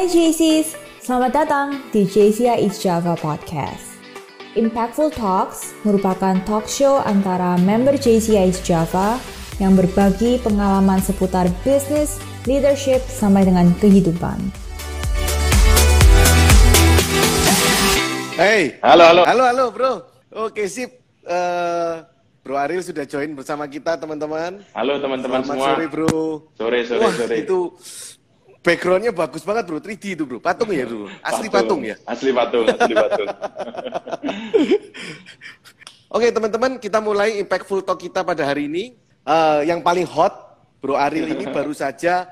Hai JCs, selamat datang di JCI East Java Podcast. Impactful Talks merupakan talk show antara member JCI East Java yang berbagi pengalaman seputar bisnis, leadership, sampai dengan kehidupan. Hey, Halo, halo. halo, halo, bro. Oke, sip. Eh, bro Ariel sudah join bersama kita, teman-teman. Halo teman-teman Selamat semua. sore, bro. Sore, sore, Wah, sore. itu backgroundnya bagus banget, bro. 3D itu, bro. Patung ya, bro. Asli patung ya. Asli patung, asli patung. Oke, teman-teman, kita mulai impactful talk kita pada hari ini. Eh, yang paling hot, Bro Ariel ini baru saja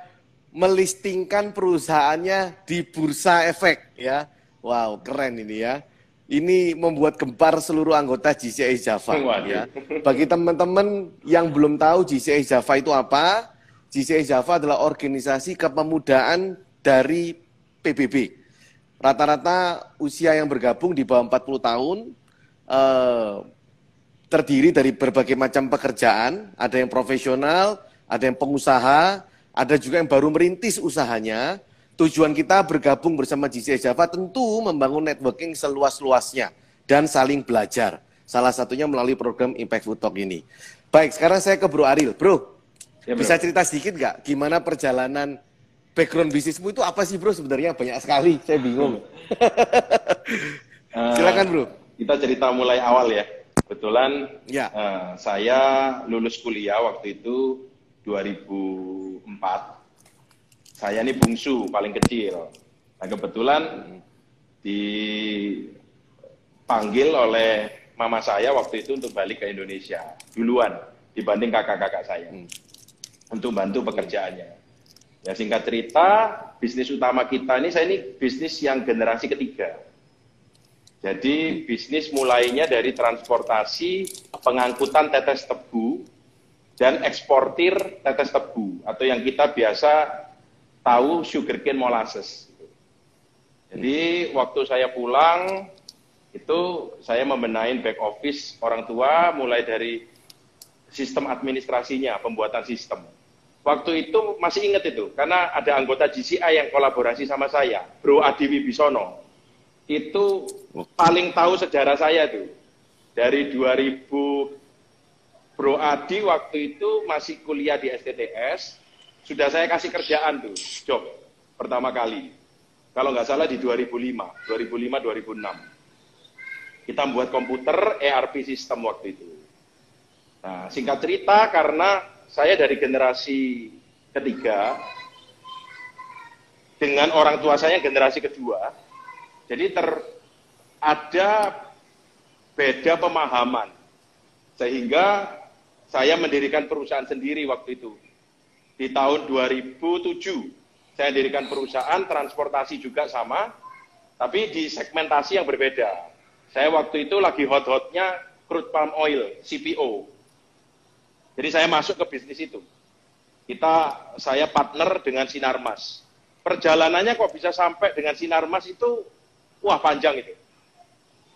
melistingkan perusahaannya di Bursa Efek, ya. Wow, keren ini ya. Ini membuat gempar seluruh anggota GCI Java. Waduh. Ya. Bagi teman-teman yang belum tahu GCI Java itu apa, GCI Java adalah organisasi kepemudaan dari PBB. Rata-rata usia yang bergabung di bawah 40 tahun, eh, terdiri dari berbagai macam pekerjaan, ada yang profesional, ada yang pengusaha, ada juga yang baru merintis usahanya. Tujuan kita bergabung bersama GCI Java tentu membangun networking seluas-luasnya dan saling belajar. Salah satunya melalui program Impact Food Talk ini. Baik, sekarang saya ke Bro Aril. Bro, Ya, bro. bisa cerita sedikit nggak gimana perjalanan background bisnismu itu apa sih bro sebenarnya banyak sekali, saya bingung. Eh, Silakan bro. Kita cerita mulai awal ya. Kebetulan Ya. eh, saya lulus kuliah waktu itu 2004. Saya ini bungsu paling kecil. Nah kebetulan dipanggil oleh mama saya waktu itu untuk balik ke Indonesia duluan dibanding kakak-kakak saya untuk bantu pekerjaannya. Ya singkat cerita, bisnis utama kita ini saya ini bisnis yang generasi ketiga. Jadi bisnis mulainya dari transportasi pengangkutan tetes tebu dan eksportir tetes tebu atau yang kita biasa tahu sugarcane molasses. Jadi waktu saya pulang itu saya membenahin back office orang tua mulai dari sistem administrasinya, pembuatan sistem. Waktu itu masih ingat itu karena ada anggota GCI yang kolaborasi sama saya, Bro Adi Wibisono. Itu paling tahu sejarah saya tuh. Dari 2000 Bro Adi waktu itu masih kuliah di STTS, sudah saya kasih kerjaan tuh, job pertama kali. Kalau nggak salah di 2005, 2005-2006. Kita membuat komputer ERP sistem waktu itu. Nah, singkat cerita karena saya dari generasi ketiga dengan orang tua saya generasi kedua, jadi ter ada beda pemahaman sehingga saya mendirikan perusahaan sendiri waktu itu. Di tahun 2007 saya dirikan perusahaan transportasi juga sama, tapi di segmentasi yang berbeda. Saya waktu itu lagi hot-hotnya crude palm oil, CPO. Jadi saya masuk ke bisnis itu. Kita, saya partner dengan Sinarmas. Perjalanannya kok bisa sampai dengan Sinarmas itu, wah panjang itu.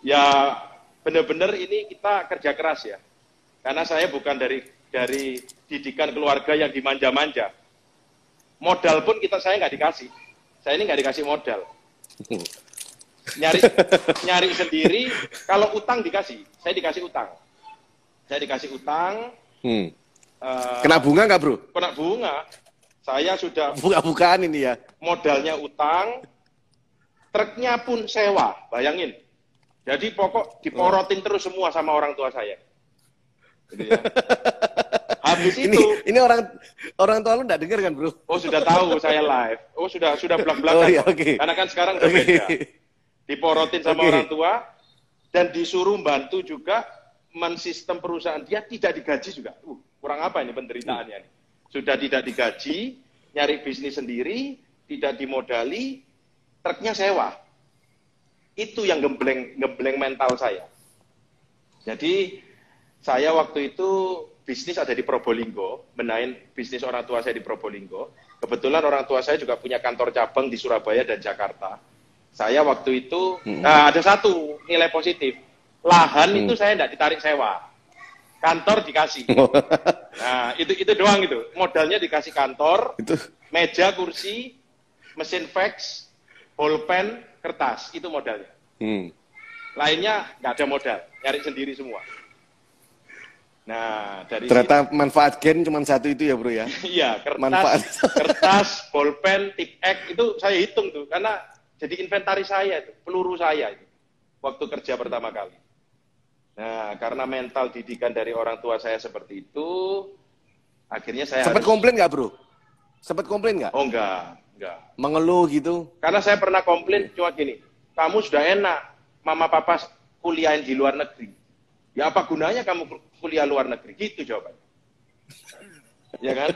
Ya benar-benar ini kita kerja keras ya. Karena saya bukan dari dari didikan keluarga yang dimanja-manja. Modal pun kita saya nggak dikasih. Saya ini nggak dikasih modal. Nyari nyari sendiri. Kalau utang dikasih, saya dikasih utang. Saya dikasih utang. Hmm. eh, Kena bunga nggak bro? kena bunga. Saya sudah Buka-bukaan ini ya. modalnya utang, truknya pun sewa, bayangin. Jadi pokok diporotin terus semua sama orang tua saya. Gitu ya. Habis Ini itu, ini orang orang tua lu nggak denger kan bro? oh sudah tahu saya live. Oh sudah sudah belak-belakan. Oh, iya, oke. Karena kan sekarang udah beda. Diporotin sama Oke. orang tua dan disuruh bantu juga mensistem perusahaan dia tidak digaji juga. Uh, kurang apa ini penderitaannya nih? Sudah tidak digaji, nyari bisnis sendiri, tidak dimodali, truknya sewa. Itu yang gembleng gembleng mental saya. Jadi saya waktu itu bisnis ada di Probolinggo, benain bisnis orang tua saya di Probolinggo. Kebetulan orang tua saya juga punya kantor cabang di Surabaya dan Jakarta. Saya waktu itu nah, ada satu nilai positif, lahan itu saya tidak ditarik sewa, kantor dikasih. Nah itu itu doang itu, modalnya dikasih kantor, Itu meja, kursi, mesin fax, bolpen, kertas, itu modalnya. Hmm. Lainnya nggak ada modal, nyari sendiri semua. Nah, dari Ternyata manfaat gen cuma satu itu ya bro ya. Iya, kertas, Manfaat. kertas, bolpen, tip itu saya hitung tuh karena jadi inventaris saya itu, peluru saya itu waktu kerja pertama kali. Nah, karena mental didikan dari orang tua saya seperti itu, akhirnya saya Sempat harus- komplain nggak bro? Sempat komplain nggak? Oh enggak, enggak. Mengeluh gitu? Karena saya pernah komplain cuma gini, kamu sudah enak, mama papa kuliahin di luar negeri. Ya apa gunanya kamu kuliah luar negeri? Gitu jawabannya. ya kan?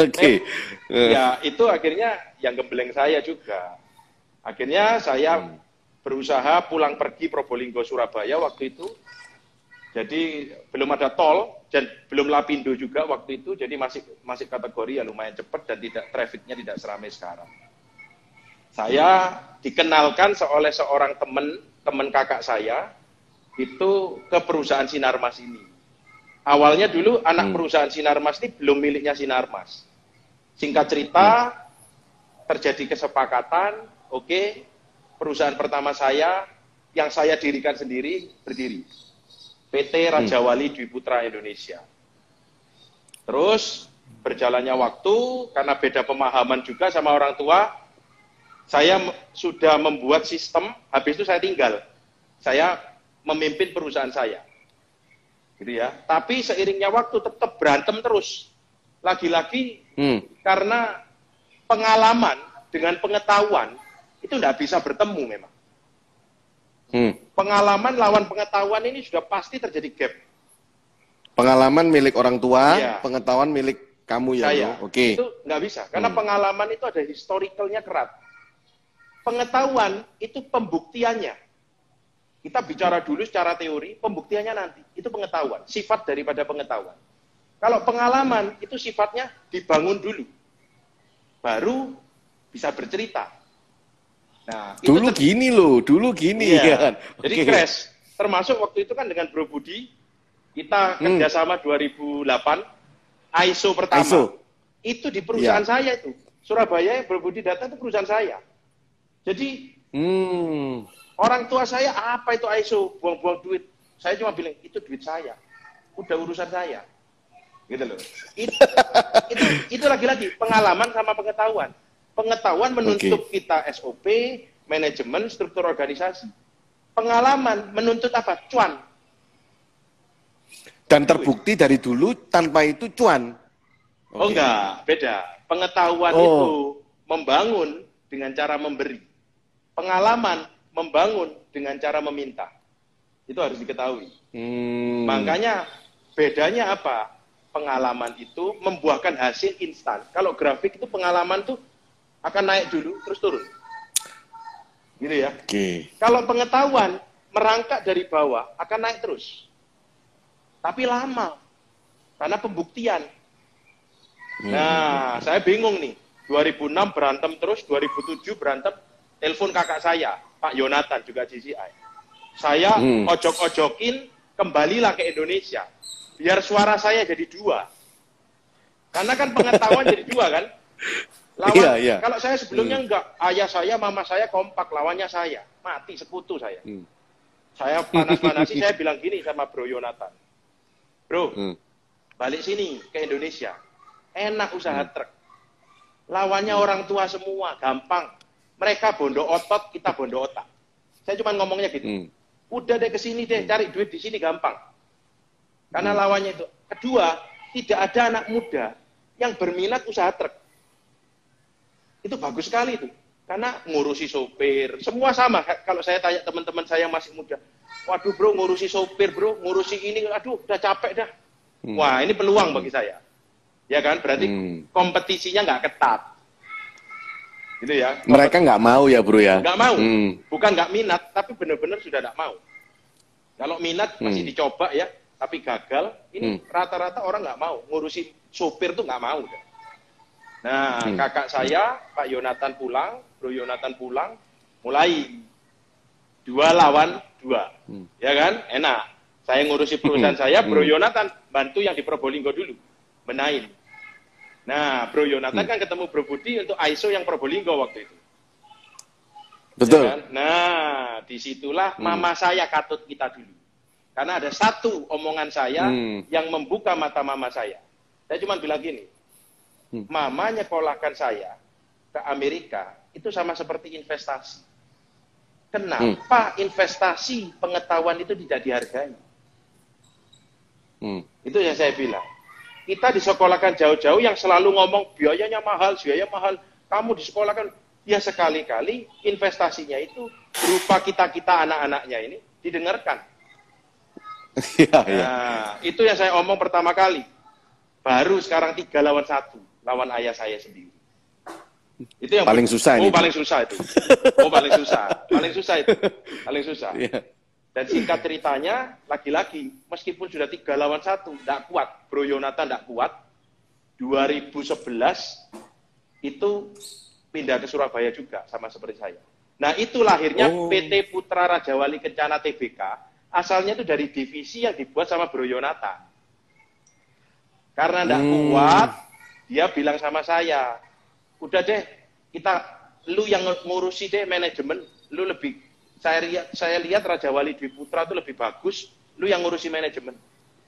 Oke. Eh, Ya itu akhirnya yang gembleng saya juga. Akhirnya saya berusaha pulang pergi Probolinggo Surabaya waktu itu. Jadi belum ada tol dan belum lapindo juga waktu itu. Jadi masih masih kategori ya lumayan cepat dan tidak trafficnya tidak seramai sekarang. Saya dikenalkan oleh seorang teman teman kakak saya itu ke perusahaan Sinarmas ini. Awalnya dulu anak perusahaan Sinarmas ini belum miliknya Sinarmas. Singkat cerita, terjadi kesepakatan, oke, perusahaan pertama saya yang saya dirikan sendiri berdiri. PT Raja Wali Dwi Putra Indonesia. Terus berjalannya waktu karena beda pemahaman juga sama orang tua, saya sudah membuat sistem, habis itu saya tinggal. Saya memimpin perusahaan saya. Gitu ya. Tapi seiringnya waktu tetap berantem terus. Lagi-lagi Hmm. karena pengalaman dengan pengetahuan itu tidak bisa bertemu memang. Hmm. Pengalaman lawan pengetahuan ini sudah pasti terjadi gap. Pengalaman milik orang tua, Iya. pengetahuan milik kamu ya saya. Oke. Itu nggak bisa, karena pengalaman itu ada historicalnya kerat. Pengetahuan itu pembuktiannya. Kita bicara dulu secara teori, pembuktiannya nanti. Itu pengetahuan, sifat daripada pengetahuan. Kalau pengalaman itu sifatnya dibangun dulu. Baru bisa bercerita. Nah, Dulu gini loh, dulu gini Iya. kan. Jadi Oke. crash. Termasuk waktu itu kan dengan Bro Budi, kita Hmm. kerjasama 2008, ISO pertama. ISO. Itu di perusahaan Iya. saya itu. Surabaya, Bro Budi Data itu perusahaan saya. Jadi Hmm. orang tua saya, apa itu ISO? Buang-buang duit. Saya cuma bilang, itu duit saya. Udah urusan saya. Gitu loh. Itu, itu, itu lagi-lagi pengalaman sama pengetahuan. Pengetahuan menuntut kita SOP, manajemen, struktur organisasi. Pengalaman menuntut apa? Cuan. Dan terbukti dari dulu tanpa itu cuan. Oh Oke. enggak, beda. Pengetahuan Oh. itu membangun dengan cara memberi. Pengalaman membangun dengan cara meminta. Itu harus diketahui. Hmm. Makanya bedanya apa? Pengalaman itu membuahkan hasil instan. Kalau grafik itu pengalaman tuh akan naik dulu terus turun. Gitu ya. Oke. Kalau pengetahuan merangkak dari bawah akan naik terus. Tapi lama. Karena pembuktian. Nah, saya bingung nih. 2006 berantem terus, 2007 berantem. Telepon kakak saya, Pak Yonatan juga GCI. Saya Hmm. ojok-ojokin, kembalilah ke Indonesia. Biar suara saya jadi dua. Karena kan pengetahuan jadi dua kan. Lawan, Iya, iya. Kalau saya sebelumnya enggak, ayah saya, mama saya kompak, lawannya saya. Mati sekutu saya. Hmm. Saya panas-panasi, saya bilang gini sama Bro Yonatan. Bro, Hmm. balik sini ke Indonesia. Enak usaha truk. Lawannya orang tua semua, gampang. Mereka bondo otot, kita bondo otak. Saya cuma ngomongnya gitu. Hmm. Udah deh ke sini deh, cari duit di sini gampang. Karena lawannya itu. Kedua, tidak ada anak muda yang berminat usaha truk. Itu bagus sekali itu. Karena ngurusi sopir, semua sama. Kalau saya tanya teman-teman saya yang masih muda, waduh bro ngurusi sopir bro, ngurusi ini, aduh udah capek dah. Wah ini peluang bagi saya. Ya kan, berarti Hmm. kompetisinya nggak ketat. Gitu ya. Mereka nggak mau ya bro ya? Nggak mau. Hmm. Bukan nggak minat, tapi benar-benar sudah nggak mau. Kalau minat masih Hmm. dicoba ya, tapi gagal, ini Hmm. rata-rata orang nggak mau. Ngurusi sopir tuh nggak mau. dah. Nah, Hmm. kakak saya, Pak Yonatan pulang, Bro Yonatan pulang, mulai dua lawan dua. Hmm. Ya kan? Enak. Saya ngurusi perusahaan Hmm. saya, Bro Hmm. Yonatan bantu yang di Probolinggo dulu. Benain. Nah, Bro Yonatan Hmm. kan ketemu Bro Budi untuk ISO yang Probolinggo waktu itu. Betul. Ya kan? Nah, di situlah Hmm. mama saya katut kita dulu. Karena ada satu omongan saya Hmm. yang membuka mata mama saya. Saya cuma bilang gini. Mama nyekolahkan saya ke Amerika itu sama seperti investasi. Kenapa investasi pengetahuan itu tidak dihargai? Hmm. Itu yang saya bilang. Kita disekolahkan jauh-jauh yang selalu ngomong biayanya mahal, biaya mahal. Kamu disekolahkan, ya sekali-kali investasinya itu berupa kita-kita anak-anaknya ini didengarkan. Iya. Nah, itu yang saya omong pertama kali. Baru sekarang tiga lawan satu, lawan ayah saya sendiri. Itu yang Paling susah Oh, ini. paling susah itu. Oh, paling susah. Paling susah itu. Paling susah. Iya. Dan singkat ceritanya, lagi-lagi, meskipun sudah tiga lawan satu, tidak kuat. Bro Yonatan tidak kuat. 2011 itu pindah ke Surabaya juga, sama seperti saya. Nah itu lahirnya Oh. PT Putra Raja Wali Kencana TBK, asalnya itu dari divisi yang dibuat sama Bro Yonatan. Karena tidak Hmm. kuat, dia bilang sama saya, udah deh, kita, lu yang ngurusi deh manajemen, lu lebih saya lihat saya lihat Raja Wali Dwi Putra itu lebih bagus, lu yang ngurusi manajemen.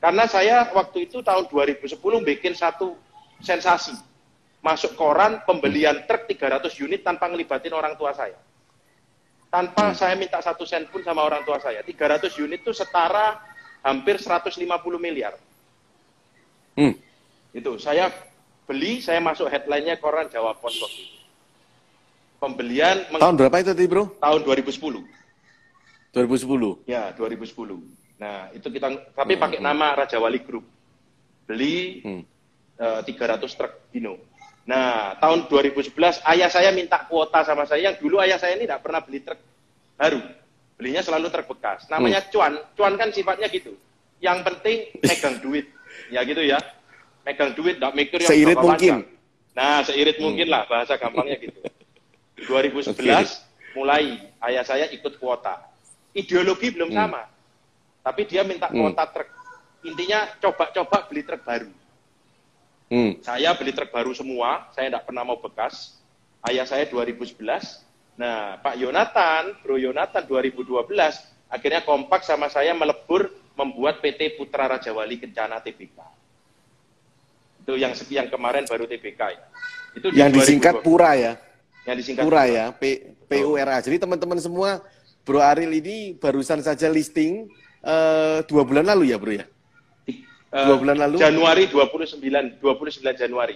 Karena saya waktu itu tahun 2010 bikin satu sensasi. Masuk koran pembelian truk 300 unit tanpa ngelibatin orang tua saya. Tanpa saya minta satu sen pun sama orang tua saya. 300 unit itu setara hampir 150 miliar. Hmm. Itu saya beli, saya masuk headline-nya koran Jawa Pos waktu itu. Pembelian Tahun berapa itu tadi, Bro? tahun 2010. 2010. Ya, 2010. Nah, itu kita tapi pakai nama Raja Wali Group. Beli Hmm. eh, 300 truk Dino. Nah, tahun 2011 ayah saya minta kuota sama saya yang dulu ayah saya ini tidak pernah beli truk baru. Belinya selalu truk bekas. Namanya cuan. Cuan kan sifatnya gitu. Yang penting megang duit. Ya gitu ya. Megang duit, tidak mikir yang Seirit mungkin. panjang. Nah, seirit mungkin lah bahasa gampangnya gitu. 2011 mulai ayah saya ikut kuota. Ideologi belum sama. Tapi dia minta Hmm. kuota truk. Intinya coba-coba beli truk baru. Hmm. Saya beli truk baru semua, saya tidak pernah mau bekas. Ayah saya 2011. Nah, Pak Yonatan, Bro Yonatan 2012, akhirnya kompak sama saya melebur membuat PT Putra Raja Wali Kencana TBK. Itu yang yang kemarin baru TBK. Itu di Yang disingkat 2012. Pura ya. Yang disingkat Pura ya, P PURA. Jadi teman-teman semua, Bro Aril ini barusan saja listing eh, dua bulan lalu ya, Bro ya. Eh, Dua bulan lalu? Januari 29, 29 Januari.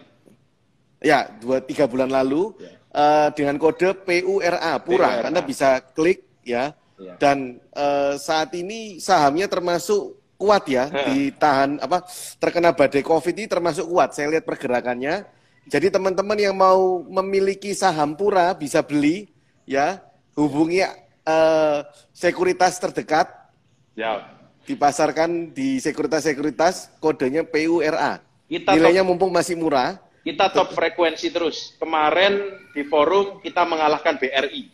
Ya, dua tiga bulan lalu Ya. eh, dengan kode PURA Pura. PURA. Anda bisa klik ya. Ya. Dan eh, saat ini sahamnya termasuk kuat ya, ditahan apa terkena badai Covid ini termasuk kuat. Saya lihat pergerakannya. Jadi teman-teman yang mau memiliki saham Pura bisa beli ya, hubungi eh, sekuritas terdekat Ya. dipasarkan di sekuritas-sekuritas kodenya PURA. Kita Nilainya mumpung masih murah. Kita top frekuensi terus. Kemarin di forum kita mengalahkan BRI.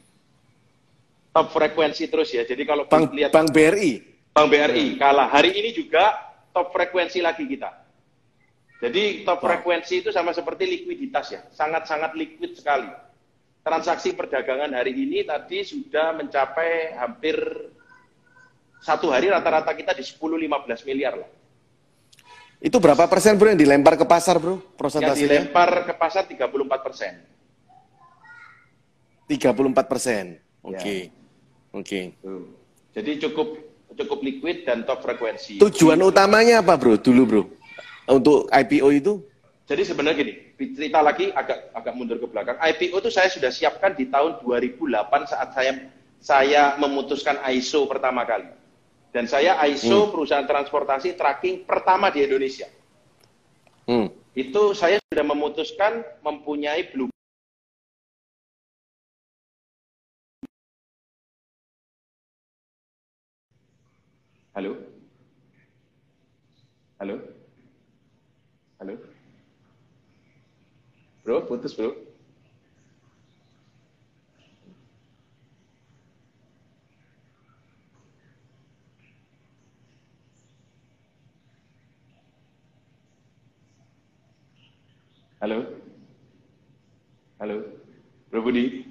Top frekuensi terus ya. Jadi kalau Bank, lihat Bank BRI. Bank BRI kalah. Hari ini juga top frekuensi lagi kita. Jadi top frekuensi itu sama seperti likuiditas ya. Sangat-sangat liquid sekali. Transaksi perdagangan hari ini tadi sudah mencapai hampir satu hari rata-rata kita di 10-15 miliar lah. Itu berapa persen bro yang dilempar ke pasar bro? Yang Prosentasenya? dilempar ke pasar 34 persen. 34 persen. Oke. Ya. Oke. Tuh. Jadi cukup cukup liquid dan top frekuensi. Tujuan utamanya apa bro dulu bro? Untuk IPO itu? Jadi sebenarnya gini, cerita lagi agak agak mundur ke belakang. IPO itu saya sudah siapkan di tahun 2008 saat saya saya memutuskan ISO pertama kali. Dan saya ISO perusahaan transportasi tracking pertama di Indonesia. Hmm. Itu saya sudah memutuskan mempunyai blue Halo? Halo? Halo? Bro, putus bro. Halo? Halo? Bro Budi?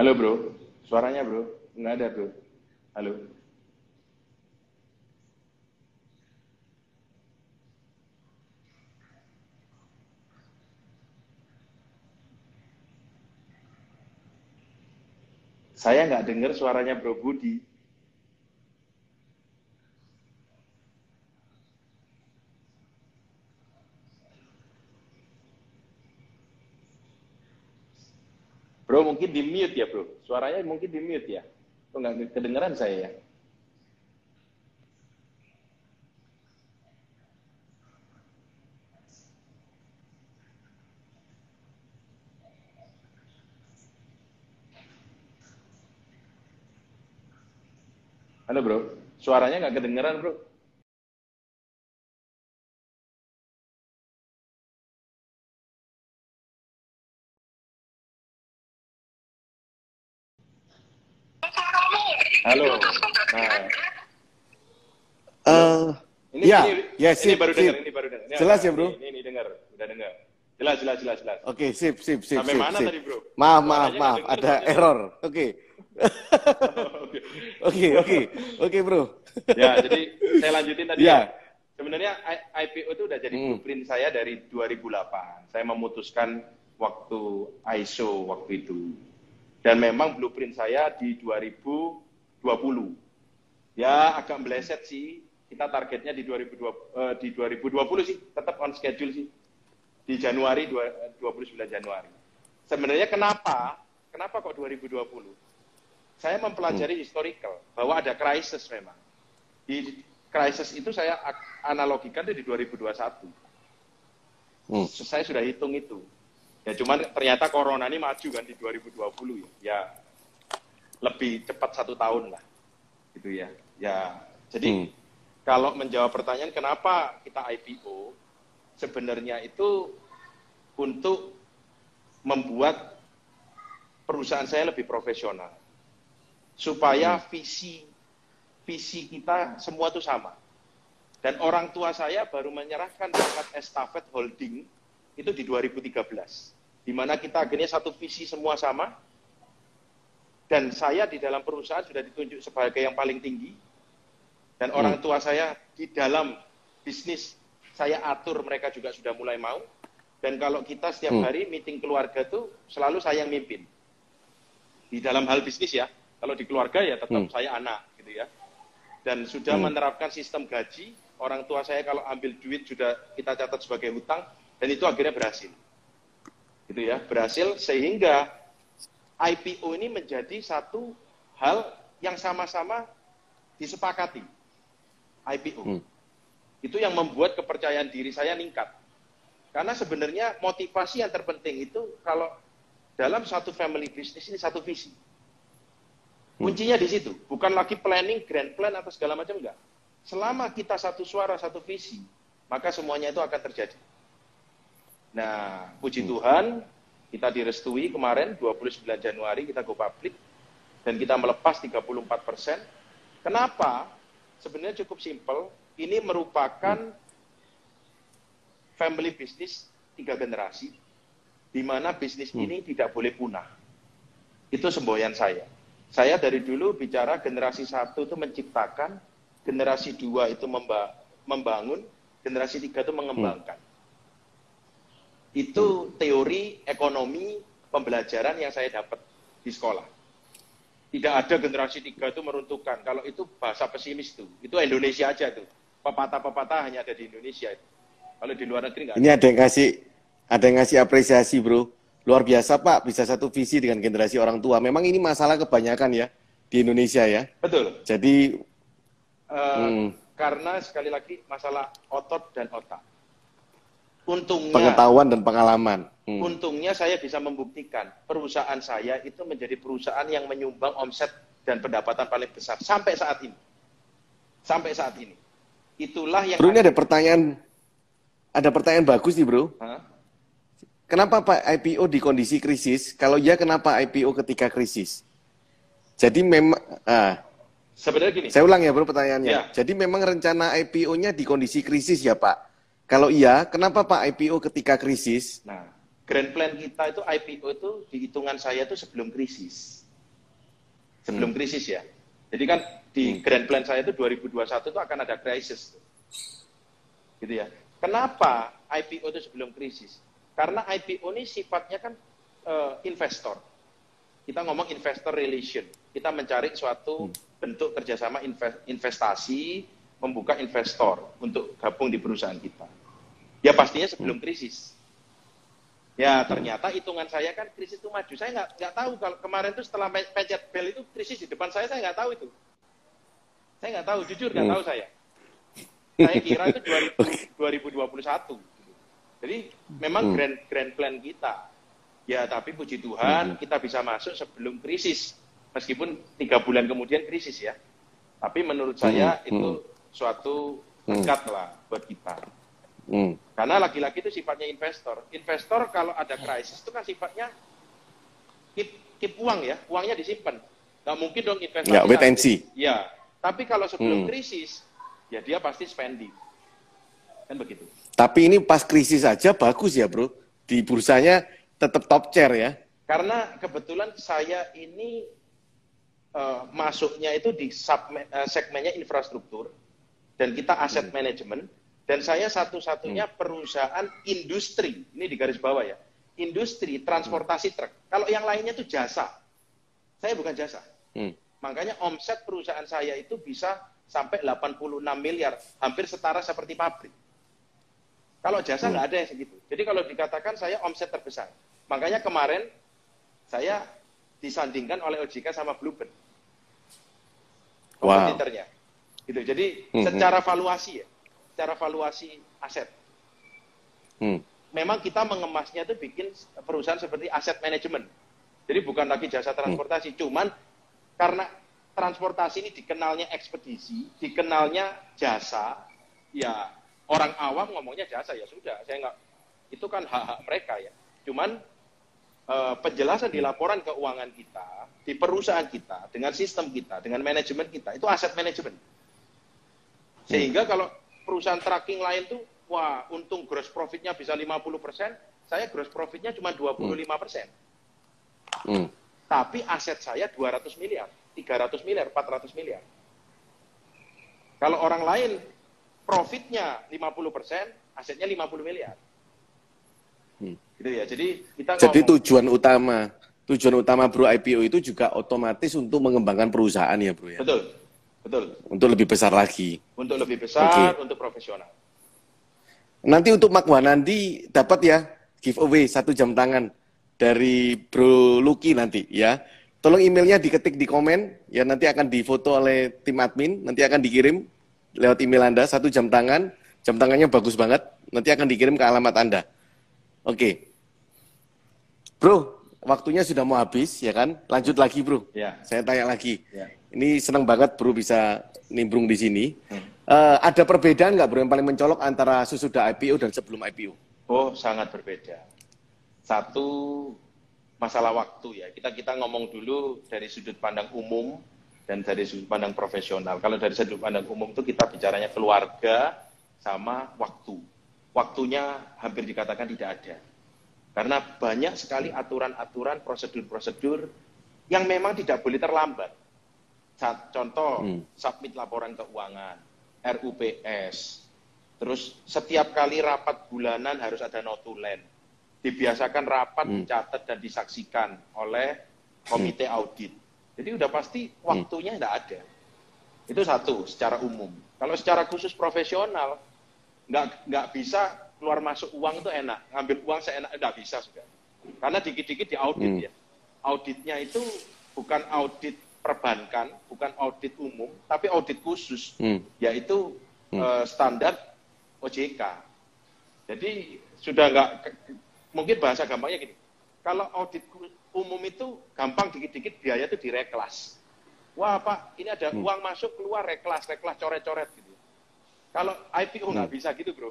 Halo? Bro, suaranya bro, nggak ada bro. Halo. Saya nggak dengar suaranya Bro Budi. Bro mungkin di mute ya bro, suaranya mungkin di mute ya. Kok nggak kedengeran saya ya? Halo bro, suaranya nggak kedengeran bro. Halo. Nah, Eh, ini ya, ini, ya, ini sip, baru sip. dengar, ini baru dengar. Ini Jelas ya, bro? Ini, ini dengar, udah dengar. Jelas, jelas, jelas, jelas. Oke, sip, sip, sip, Sampai sip, mana sip. tadi, bro? Maaf, maaf, maaf, ada soalnya. error. Oke. Oke. Oke, oke. Oke, Bro. Ya, jadi saya lanjutin tadi Ya. ya. Sebenarnya IPO itu udah jadi Hmm. blueprint saya dari 2008. Saya memutuskan waktu ISO waktu itu. Dan memang blueprint saya di 2020. Ya, agak meleset sih. Kita targetnya di 2020 eh, di 2020 sih, tetap on schedule sih. Di Januari dua- 29 Januari. Sebenarnya kenapa? Kenapa kok 2020? Saya mempelajari historical bahwa ada krisis memang. Di krisis itu saya analogikan itu di 2021. Hmm. Saya sudah hitung itu. Ya cuman ternyata corona ini maju kan di 2020 ya. Ya lebih cepat satu tahun lah. Gitu ya. Ya jadi Hmm. Kalau menjawab pertanyaan kenapa kita IPO, sebenarnya itu untuk membuat perusahaan saya lebih profesional supaya visi visi kita semua itu sama. Dan orang tua saya baru menyerahkan pangkat estafet holding itu di 2013. Di mana kita akhirnya satu visi semua sama. Dan saya di dalam perusahaan sudah ditunjuk sebagai yang paling tinggi. Dan orang tua saya di dalam bisnis saya atur mereka juga sudah mulai mau. Dan kalau kita setiap Hmm. hari meeting keluarga itu selalu saya yang mimpin. Di dalam hal bisnis ya. Kalau di keluarga ya tetap Hmm. saya anak gitu ya. Dan sudah Hmm. menerapkan sistem gaji, orang tua saya kalau ambil duit sudah kita catat sebagai hutang dan itu akhirnya berhasil. Gitu ya, berhasil sehingga IPO ini menjadi satu hal yang sama-sama disepakati. IPO. Hmm. Itu yang membuat kepercayaan diri saya meningkat. Karena sebenarnya motivasi yang terpenting itu kalau dalam satu family business ini satu visi. Kuncinya di situ, bukan lagi planning, grand plan atau segala macam enggak. Selama kita satu suara, satu visi, maka semuanya itu akan terjadi. Nah, puji Tuhan, kita direstui kemarin 29 Januari kita go public dan kita melepas 34 persen. Kenapa? Sebenarnya cukup simpel. Ini merupakan family business tiga generasi, di mana bisnis ini tidak boleh punah. Itu semboyan saya. Saya dari dulu bicara generasi satu itu menciptakan, generasi dua itu memba- membangun, generasi tiga itu mengembangkan. Itu teori ekonomi pembelajaran yang saya dapat di sekolah. Tidak ada generasi tiga itu meruntuhkan. Kalau itu bahasa pesimis tuh. Itu Indonesia aja tuh. Pepatah-pepatah hanya ada di Indonesia. Kalau di luar negeri nggak ada. Ini ada yang ngasih ada yang ngasih apresiasi, Bro. Luar biasa, Pak, bisa satu visi dengan generasi orang tua. Memang ini masalah kebanyakan ya di Indonesia ya. Betul. Jadi Eh, Hmm. Karena sekali lagi masalah otot dan otak. Untungnya pengetahuan dan pengalaman. Hmm. Untungnya saya bisa membuktikan perusahaan saya itu menjadi perusahaan yang menyumbang omset dan pendapatan paling besar sampai saat ini. Sampai saat ini. Itulah yang Bro, ini ada pertanyaan ada pertanyaan bagus nih, Bro. Hah? Kenapa Pak IPO di kondisi krisis? Kalau ya kenapa IPO ketika krisis? Jadi memang ah, sebenarnya gini. Saya ulang ya, Bro, pertanyaannya. Ya. Jadi memang rencana IPO-nya di kondisi krisis ya, Pak? Kalau iya, kenapa Pak IPO ketika krisis? Nah, grand plan kita itu IPO itu di hitungan saya itu sebelum krisis. Sebelum hmm. krisis ya. Jadi kan di hmm. grand plan saya itu 2021 itu akan ada krisis. Gitu ya. Kenapa IPO itu sebelum krisis? Karena IPO ini sifatnya kan uh, investor. Kita ngomong investor relation. Kita mencari suatu hmm. bentuk kerjasama investasi, membuka investor untuk gabung di perusahaan kita. Ya pastinya sebelum hmm. krisis. Ya ternyata hitungan saya kan krisis itu maju. Saya nggak nggak tahu kalau kemarin itu setelah pencet bel itu krisis di depan saya saya nggak tahu itu. Saya nggak tahu, jujur nggak hmm. tahu saya. Saya kira itu 2000, 2021. Jadi memang hmm. grand grand plan kita. Ya tapi puji Tuhan hmm. kita bisa masuk sebelum krisis. Meskipun tiga bulan kemudian krisis ya. Tapi menurut saya hmm. itu hmm. suatu dekat lah buat kita. Hmm. Karena laki-laki itu sifatnya investor. Investor kalau ada krisis itu kan sifatnya keep, keep uang ya, uangnya disimpan. Nggak mungkin dong investasi. Ya, wait and see. Ya, tapi kalau sebelum hmm. krisis, ya dia pasti spending. Kan begitu. Tapi ini pas krisis saja bagus ya bro. Di bursanya tetap top chair ya. Karena kebetulan saya ini uh, masuknya itu di sub, uh, segmennya infrastruktur dan kita aset hmm. management dan saya satu-satunya hmm. perusahaan industri, ini di garis bawah ya, industri transportasi hmm. truk. Kalau yang lainnya itu jasa. Saya bukan jasa. Hmm. Makanya omset perusahaan saya itu bisa sampai 86 miliar, hampir setara seperti pabrik. Kalau jasa hmm. nggak hmm. ada yang segitu. Jadi kalau dikatakan saya omset terbesar. Makanya kemarin saya disandingkan oleh OJK sama Bluebird. Kompetitornya. Wow. Gitu. Jadi hmm. secara valuasi ya, secara valuasi aset. Hmm. Memang kita mengemasnya itu bikin perusahaan seperti aset manajemen. Jadi bukan lagi jasa transportasi, hmm. cuman karena transportasi ini dikenalnya ekspedisi, dikenalnya jasa, ya orang awam ngomongnya jasa ya sudah, saya nggak itu kan hak-hak mereka ya. Cuman eh, penjelasan di laporan keuangan kita, di perusahaan kita, dengan sistem kita, dengan manajemen kita, itu aset manajemen. Sehingga kalau perusahaan tracking lain tuh, wah untung gross profitnya bisa 50 persen, saya gross profitnya cuma 25 persen. Hmm. Tapi aset saya 200 miliar, 300 miliar, 400 miliar. Kalau orang lain profitnya 50 persen, asetnya 50 miliar. Hmm. Gitu ya. Jadi kita Jadi ngomong, tujuan utama tujuan utama Bro IPO itu juga otomatis untuk mengembangkan perusahaan ya Bro ya. Betul. Betul. Untuk lebih besar lagi. Untuk lebih besar, okay. untuk profesional. Nanti untuk Mak nanti dapat ya giveaway satu jam tangan dari Bro Lucky nanti ya. Tolong emailnya diketik di komen ya nanti akan difoto oleh tim admin nanti akan dikirim lewat email Anda satu jam tangan jam tangannya bagus banget nanti akan dikirim ke alamat Anda. Oke. Okay. Bro, waktunya sudah mau habis ya kan? Lanjut lagi, Bro. Ya. Saya tanya lagi. Ya. Ini senang banget bro bisa nimbrung di sini. Hmm. Uh, ada perbedaan nggak bro yang paling mencolok antara sesudah IPO dan sebelum IPO? Oh sangat berbeda. Satu masalah waktu ya. Kita kita ngomong dulu dari sudut pandang umum dan dari sudut pandang profesional. Kalau dari sudut pandang umum itu kita bicaranya keluarga sama waktu. Waktunya hampir dikatakan tidak ada. Karena banyak sekali aturan-aturan, prosedur-prosedur yang memang tidak boleh terlambat. Contoh, hmm. submit laporan keuangan, RUPS, terus setiap kali rapat bulanan harus ada notulen. Dibiasakan rapat hmm. dicatat dan disaksikan oleh komite hmm. audit. Jadi udah pasti hmm. waktunya tidak ada. Itu satu secara umum. Kalau secara khusus profesional, nggak nggak bisa keluar masuk uang itu enak, ngambil uang seenak nggak bisa juga. Karena dikit-dikit di audit hmm. ya. Auditnya itu bukan audit perbankan, bukan audit umum, tapi audit khusus, hmm. yaitu hmm. Uh, standar OJK. Jadi sudah nggak mungkin bahasa gampangnya gini. Kalau audit umum itu gampang dikit-dikit biaya itu direklas. Wah Pak, ini ada hmm. uang masuk keluar reklas, reklas coret-coret gitu. Kalau IPO nggak hmm. bisa gitu bro,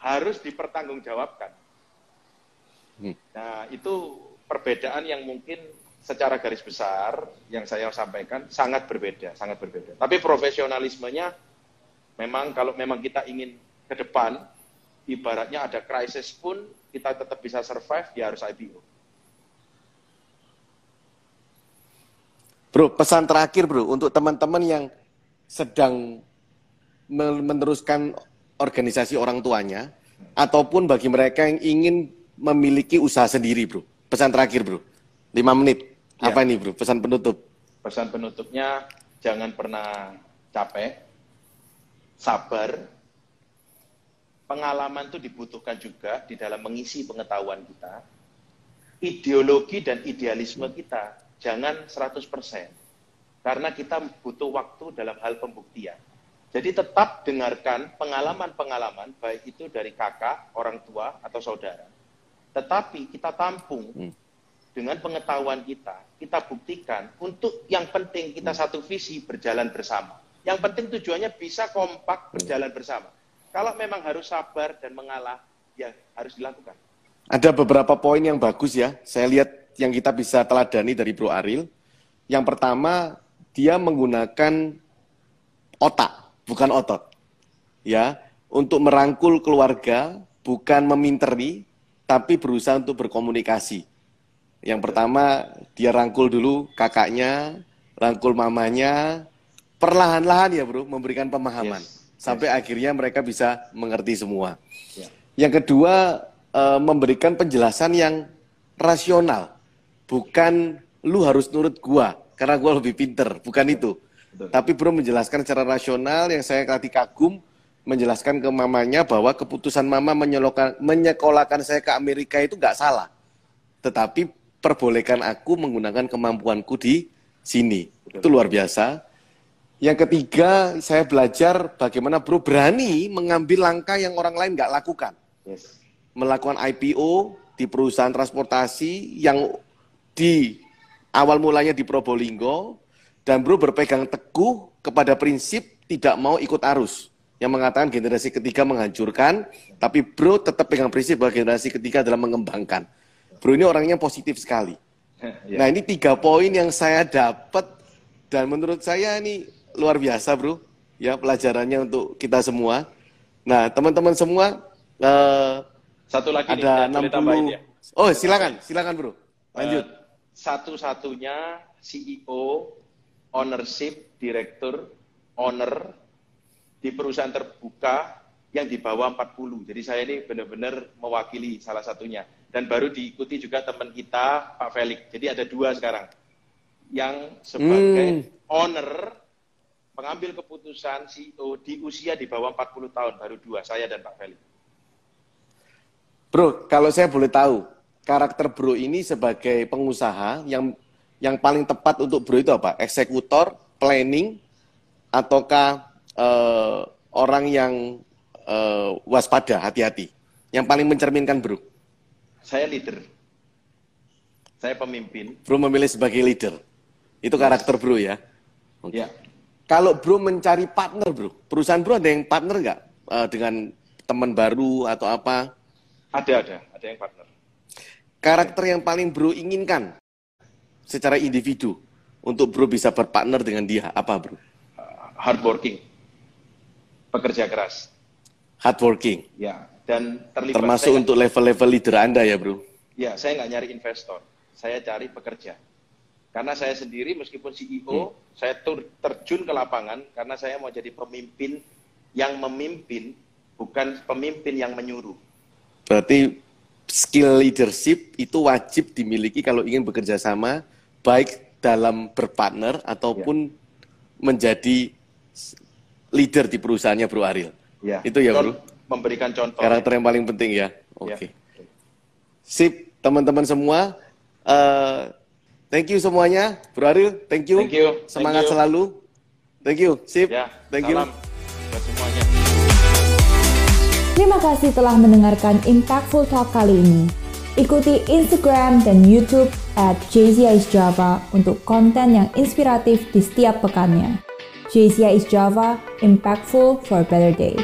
harus dipertanggungjawabkan. Hmm. Nah itu perbedaan yang mungkin secara garis besar yang saya sampaikan sangat berbeda, sangat berbeda. Tapi profesionalismenya memang kalau memang kita ingin ke depan, ibaratnya ada krisis pun kita tetap bisa survive, ya harus IPO. Bro, pesan terakhir bro untuk teman-teman yang sedang meneruskan organisasi orang tuanya ataupun bagi mereka yang ingin memiliki usaha sendiri bro. Pesan terakhir bro, lima menit. Ya. Apa ini bro, pesan penutup? Pesan penutupnya jangan pernah capek, sabar, pengalaman itu dibutuhkan juga di dalam mengisi pengetahuan kita, ideologi dan idealisme kita jangan 100%, karena kita butuh waktu dalam hal pembuktian. Jadi tetap dengarkan pengalaman-pengalaman, baik itu dari kakak, orang tua, atau saudara. Tetapi kita tampung hmm dengan pengetahuan kita, kita buktikan untuk yang penting kita hmm. satu visi berjalan bersama. Yang penting tujuannya bisa kompak berjalan bersama. Kalau memang harus sabar dan mengalah, ya harus dilakukan. Ada beberapa poin yang bagus ya. Saya lihat yang kita bisa teladani dari Bro Aril. Yang pertama, dia menggunakan otak, bukan otot. Ya, untuk merangkul keluarga, bukan meminteri, tapi berusaha untuk berkomunikasi yang pertama dia rangkul dulu kakaknya, rangkul mamanya, perlahan-lahan ya bro memberikan pemahaman yes. sampai yes. akhirnya mereka bisa mengerti semua. Yeah. Yang kedua e, memberikan penjelasan yang rasional, bukan lu harus nurut gua karena gua lebih pinter, bukan itu. Betul. Tapi bro menjelaskan secara rasional yang saya kati kagum menjelaskan ke mamanya bahwa keputusan mama menyekolahkan saya ke Amerika itu nggak salah. Tetapi perbolehkan aku menggunakan kemampuanku di sini. Itu luar biasa. Yang ketiga, saya belajar bagaimana bro berani mengambil langkah yang orang lain nggak lakukan. Yes. Melakukan IPO di perusahaan transportasi yang di awal mulanya di Probolinggo, dan bro berpegang teguh kepada prinsip tidak mau ikut arus. Yang mengatakan generasi ketiga menghancurkan, tapi bro tetap pegang prinsip bahwa generasi ketiga adalah mengembangkan. Bro ini orangnya positif sekali. yeah. Nah ini tiga poin yang saya dapat dan menurut saya ini luar biasa bro. Ya pelajarannya untuk kita semua. Nah teman-teman semua. Uh, Satu lagi ada nih, 60. Ya. Oh silakan, silakan bro. Lanjut. Uh, satu-satunya CEO, ownership, direktur, owner di perusahaan terbuka yang di bawah 40. Jadi saya ini benar-benar mewakili salah satunya dan baru diikuti juga teman kita Pak Felix. Jadi ada dua sekarang yang sebagai hmm. owner pengambil keputusan CEO di usia di bawah 40 tahun baru dua saya dan Pak Felix. Bro, kalau saya boleh tahu karakter Bro ini sebagai pengusaha yang yang paling tepat untuk Bro itu apa? Eksekutor, planning, ataukah uh, orang yang uh, waspada, hati-hati? Yang paling mencerminkan Bro? Saya leader. Saya pemimpin. Bro memilih sebagai leader. Itu yes. karakter bro ya? Okay. Ya. Kalau bro mencari partner bro, perusahaan bro ada yang partner nggak uh, dengan teman baru atau apa? Ada, ada. Ada yang partner. Karakter yang paling bro inginkan secara individu untuk bro bisa berpartner dengan dia, apa bro? Uh, hard working. Pekerja keras. Hard working. Ya, dan terlibat. Termasuk untuk level-level leader Anda ya, Bro? Ya, saya nggak nyari investor, saya cari pekerja. Karena saya sendiri meskipun CEO, hmm. saya terjun ke lapangan karena saya mau jadi pemimpin yang memimpin, bukan pemimpin yang menyuruh. Berarti skill leadership itu wajib dimiliki kalau ingin bekerja sama, baik dalam berpartner ataupun ya. menjadi leader di perusahaannya Bro Aril. Ya. Itu ya Bro memberikan contoh. Karakter yang paling penting ya. Oke. Okay. Ya. Sip, teman-teman semua. Uh, thank you semuanya, Bro Aril. Thank you. Thank you. Semangat thank you. selalu. Thank you. Sip. Ya, thank salam you. buat semuanya. Terima kasih telah mendengarkan Impactful Talk kali ini. Ikuti Instagram dan YouTube at Java untuk konten yang inspiratif di setiap pekannya. JCI is Java, impactful for a better day.